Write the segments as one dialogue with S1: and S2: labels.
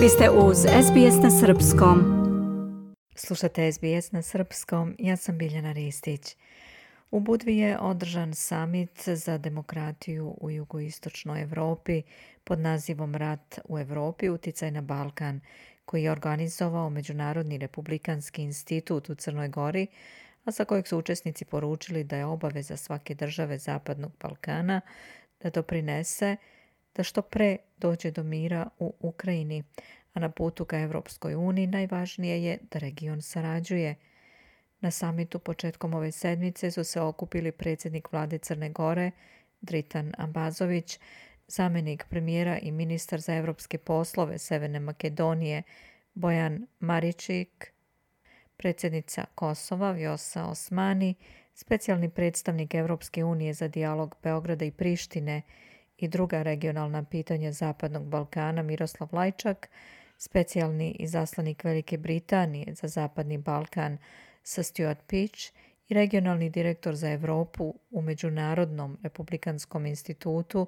S1: Vi ste uz SBS na Srpskom. Slušate SBS na Srpskom, ja sam Biljana Ristić. U Budvi je održan summit za demokratiju u jugoistočnoj Europi pod nazivom Rat u Europi, uticaj na Balkan, koji je organizovao Međunarodni republikanski institut u Crnoj Gori, a sa kojeg su učesnici poručili da je obaveza svake države Zapadnog Balkana da doprinese da što pre dođe do mira u Ukrajini, a na putu ka Evropskoj uniji najvažnije je da region sarađuje. Na samitu početkom ove sedmice su se okupili predsjednik vlade Crne Gore, Dritan Ambazović, zamjenik premijera i ministar za evropske poslove Severne Makedonije Bojan Maričik, predsjednica Kosova Vjosa Osmani, specijalni predstavnik Evropske unije za dijalog Beograda i Prištine i druga regionalna pitanja Zapadnog Balkana Miroslav Lajčak, specijalni izaslanik Velike Britanije za Zapadni Balkan sa Stuart Pitch i regionalni direktor za Europu u Međunarodnom republikanskom institutu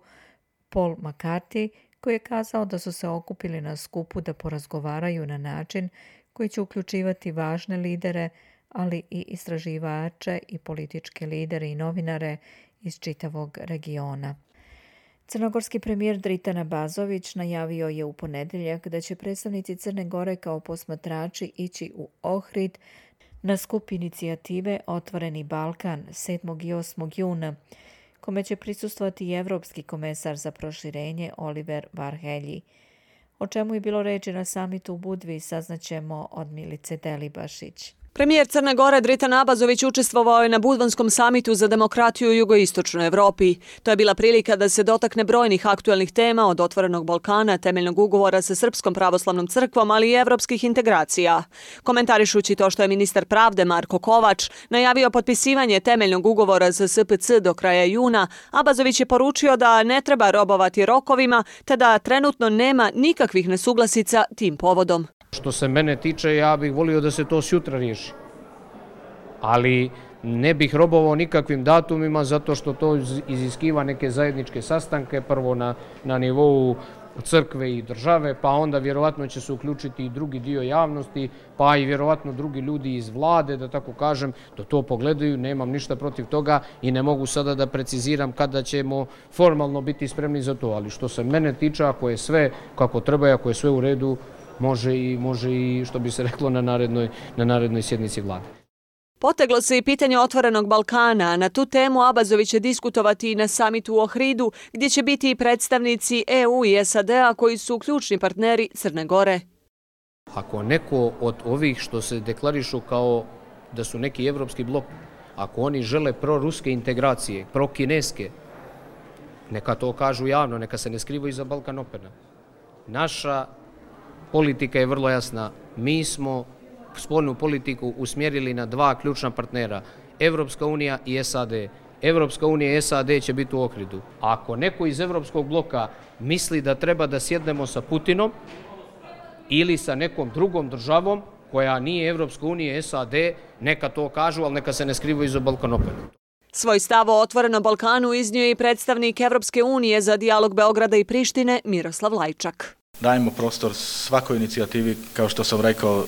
S1: Paul McCarthy, koji je kazao da su se okupili na skupu da porazgovaraju na način koji će uključivati važne lidere, ali i istraživače i političke lidere i novinare iz čitavog regiona. Crnogorski premijer Dritana Bazović najavio je u ponedjeljak da će predstavnici Crne Gore kao posmatrači ići u Ohrid na skup inicijative Otvoreni Balkan 7. i 8. juna, kome će prisustvovati i Evropski komesar za proširenje Oliver Varhelji. O čemu je bilo reći na samitu u Budvi saznaćemo od Milice Delibašić.
S2: Premijer Crne Gore Dritan Abazović učestvovao je na Budvanskom samitu za demokratiju u jugoistočnoj Evropi. To je bila prilika da se dotakne brojnih aktuelnih tema od otvorenog Balkana, temeljnog ugovora sa Srpskom pravoslavnom crkvom, ali i evropskih integracija. Komentarišući to što je ministar pravde Marko Kovač najavio potpisivanje temeljnog ugovora za SPC do kraja juna, Abazović je poručio da ne treba robovati rokovima, te da trenutno nema nikakvih nesuglasica tim povodom.
S3: Što se mene tiče, ja bih volio da se to sjutra riješi. Ali ne bih robovao nikakvim datumima zato što to iziskiva neke zajedničke sastanke, prvo na, na nivou crkve i države, pa onda vjerovatno će se uključiti i drugi dio javnosti, pa i vjerovatno drugi ljudi iz vlade, da tako kažem, da to pogledaju, nemam ništa protiv toga i ne mogu sada da preciziram kada ćemo formalno biti spremni za to, ali što se mene tiče, ako je sve kako treba i ako je sve u redu, može i, može i što bi se reklo na narednoj, na narednoj sjednici vlade.
S2: Poteglo se i pitanje otvorenog Balkana. Na tu temu Abazović će diskutovati i na samitu u Ohridu, gdje će biti i predstavnici EU i SAD-a koji su ključni partneri Crne Gore.
S3: Ako neko od ovih što se deklarišu kao da su neki evropski blok, ako oni žele proruske integracije, prokineske, neka to kažu javno, neka se ne skrivaju iza Balkan Opena. Naša politika je vrlo jasna. Mi smo spoljnu politiku usmjerili na dva ključna partnera, Evropska unija i SAD. Evropska unija i SAD će biti u okridu. Ako neko iz Evropskog bloka misli da treba da sjednemo sa Putinom ili sa nekom drugom državom koja nije Evropska unija i SAD, neka to kažu, ali neka se ne skrivaju iza Balkanopena.
S2: Svoj stav o otvorenom Balkanu iznio i predstavnik Evropske unije za dijalog Beograda i Prištine Miroslav Lajčak
S4: dajemo prostor svakoj inicijativi, kao što sam rekao,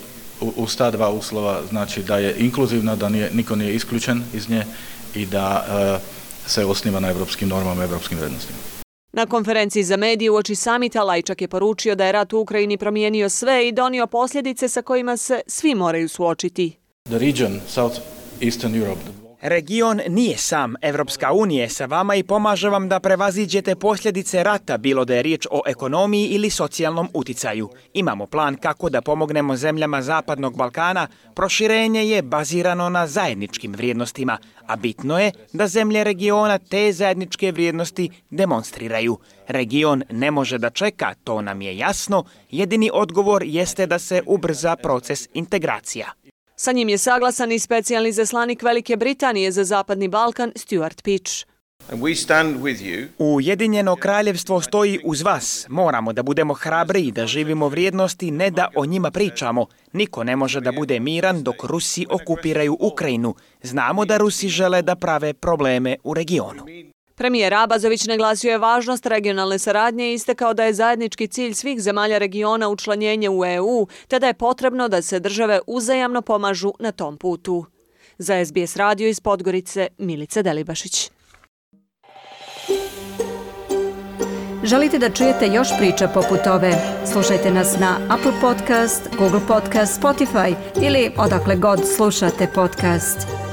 S4: u, sta dva uslova, znači da je inkluzivna, da nije, niko nije isključen iz nje i da e, se osniva na evropskim normama, evropskim vrednostima.
S2: Na konferenciji za medije u oči samita Lajčak je poručio da je rat u Ukrajini promijenio sve i donio posljedice sa kojima se svi moraju suočiti.
S4: The region, South Eastern Europe,
S5: Region nije sam. Evropska unija sa vama i pomaže vam da prevaziđete posljedice rata, bilo da je riječ o ekonomiji ili socijalnom uticaju. Imamo plan kako da pomognemo zemljama Zapadnog Balkana. Proširenje je bazirano na zajedničkim vrijednostima, a bitno je da zemlje regiona te zajedničke vrijednosti demonstriraju. Region ne može da čeka, to nam je jasno. Jedini odgovor jeste da se ubrza proces integracija.
S2: Sa njim je saglasan i specijalni zaslanik Velike Britanije za Zapadni Balkan Stuart Pitch.
S5: Ujedinjeno kraljevstvo stoji uz vas. Moramo da budemo hrabri i da živimo vrijednosti, ne da o njima pričamo. Niko ne može da bude miran dok Rusi okupiraju Ukrajinu. Znamo da Rusi žele da prave probleme u regionu.
S2: Premijer Abazović naglasio je važnost regionalne saradnje i istekao da je zajednički cilj svih zemalja regiona učlanjenje u EU, te da je potrebno da se države uzajamno pomažu na tom putu. Za SBS radio iz Podgorice, Milica Delibašić.
S6: Želite da čujete još priča poput ove? Slušajte nas na Apple Podcast, Google Podcast, Spotify ili odakle god slušate podcast.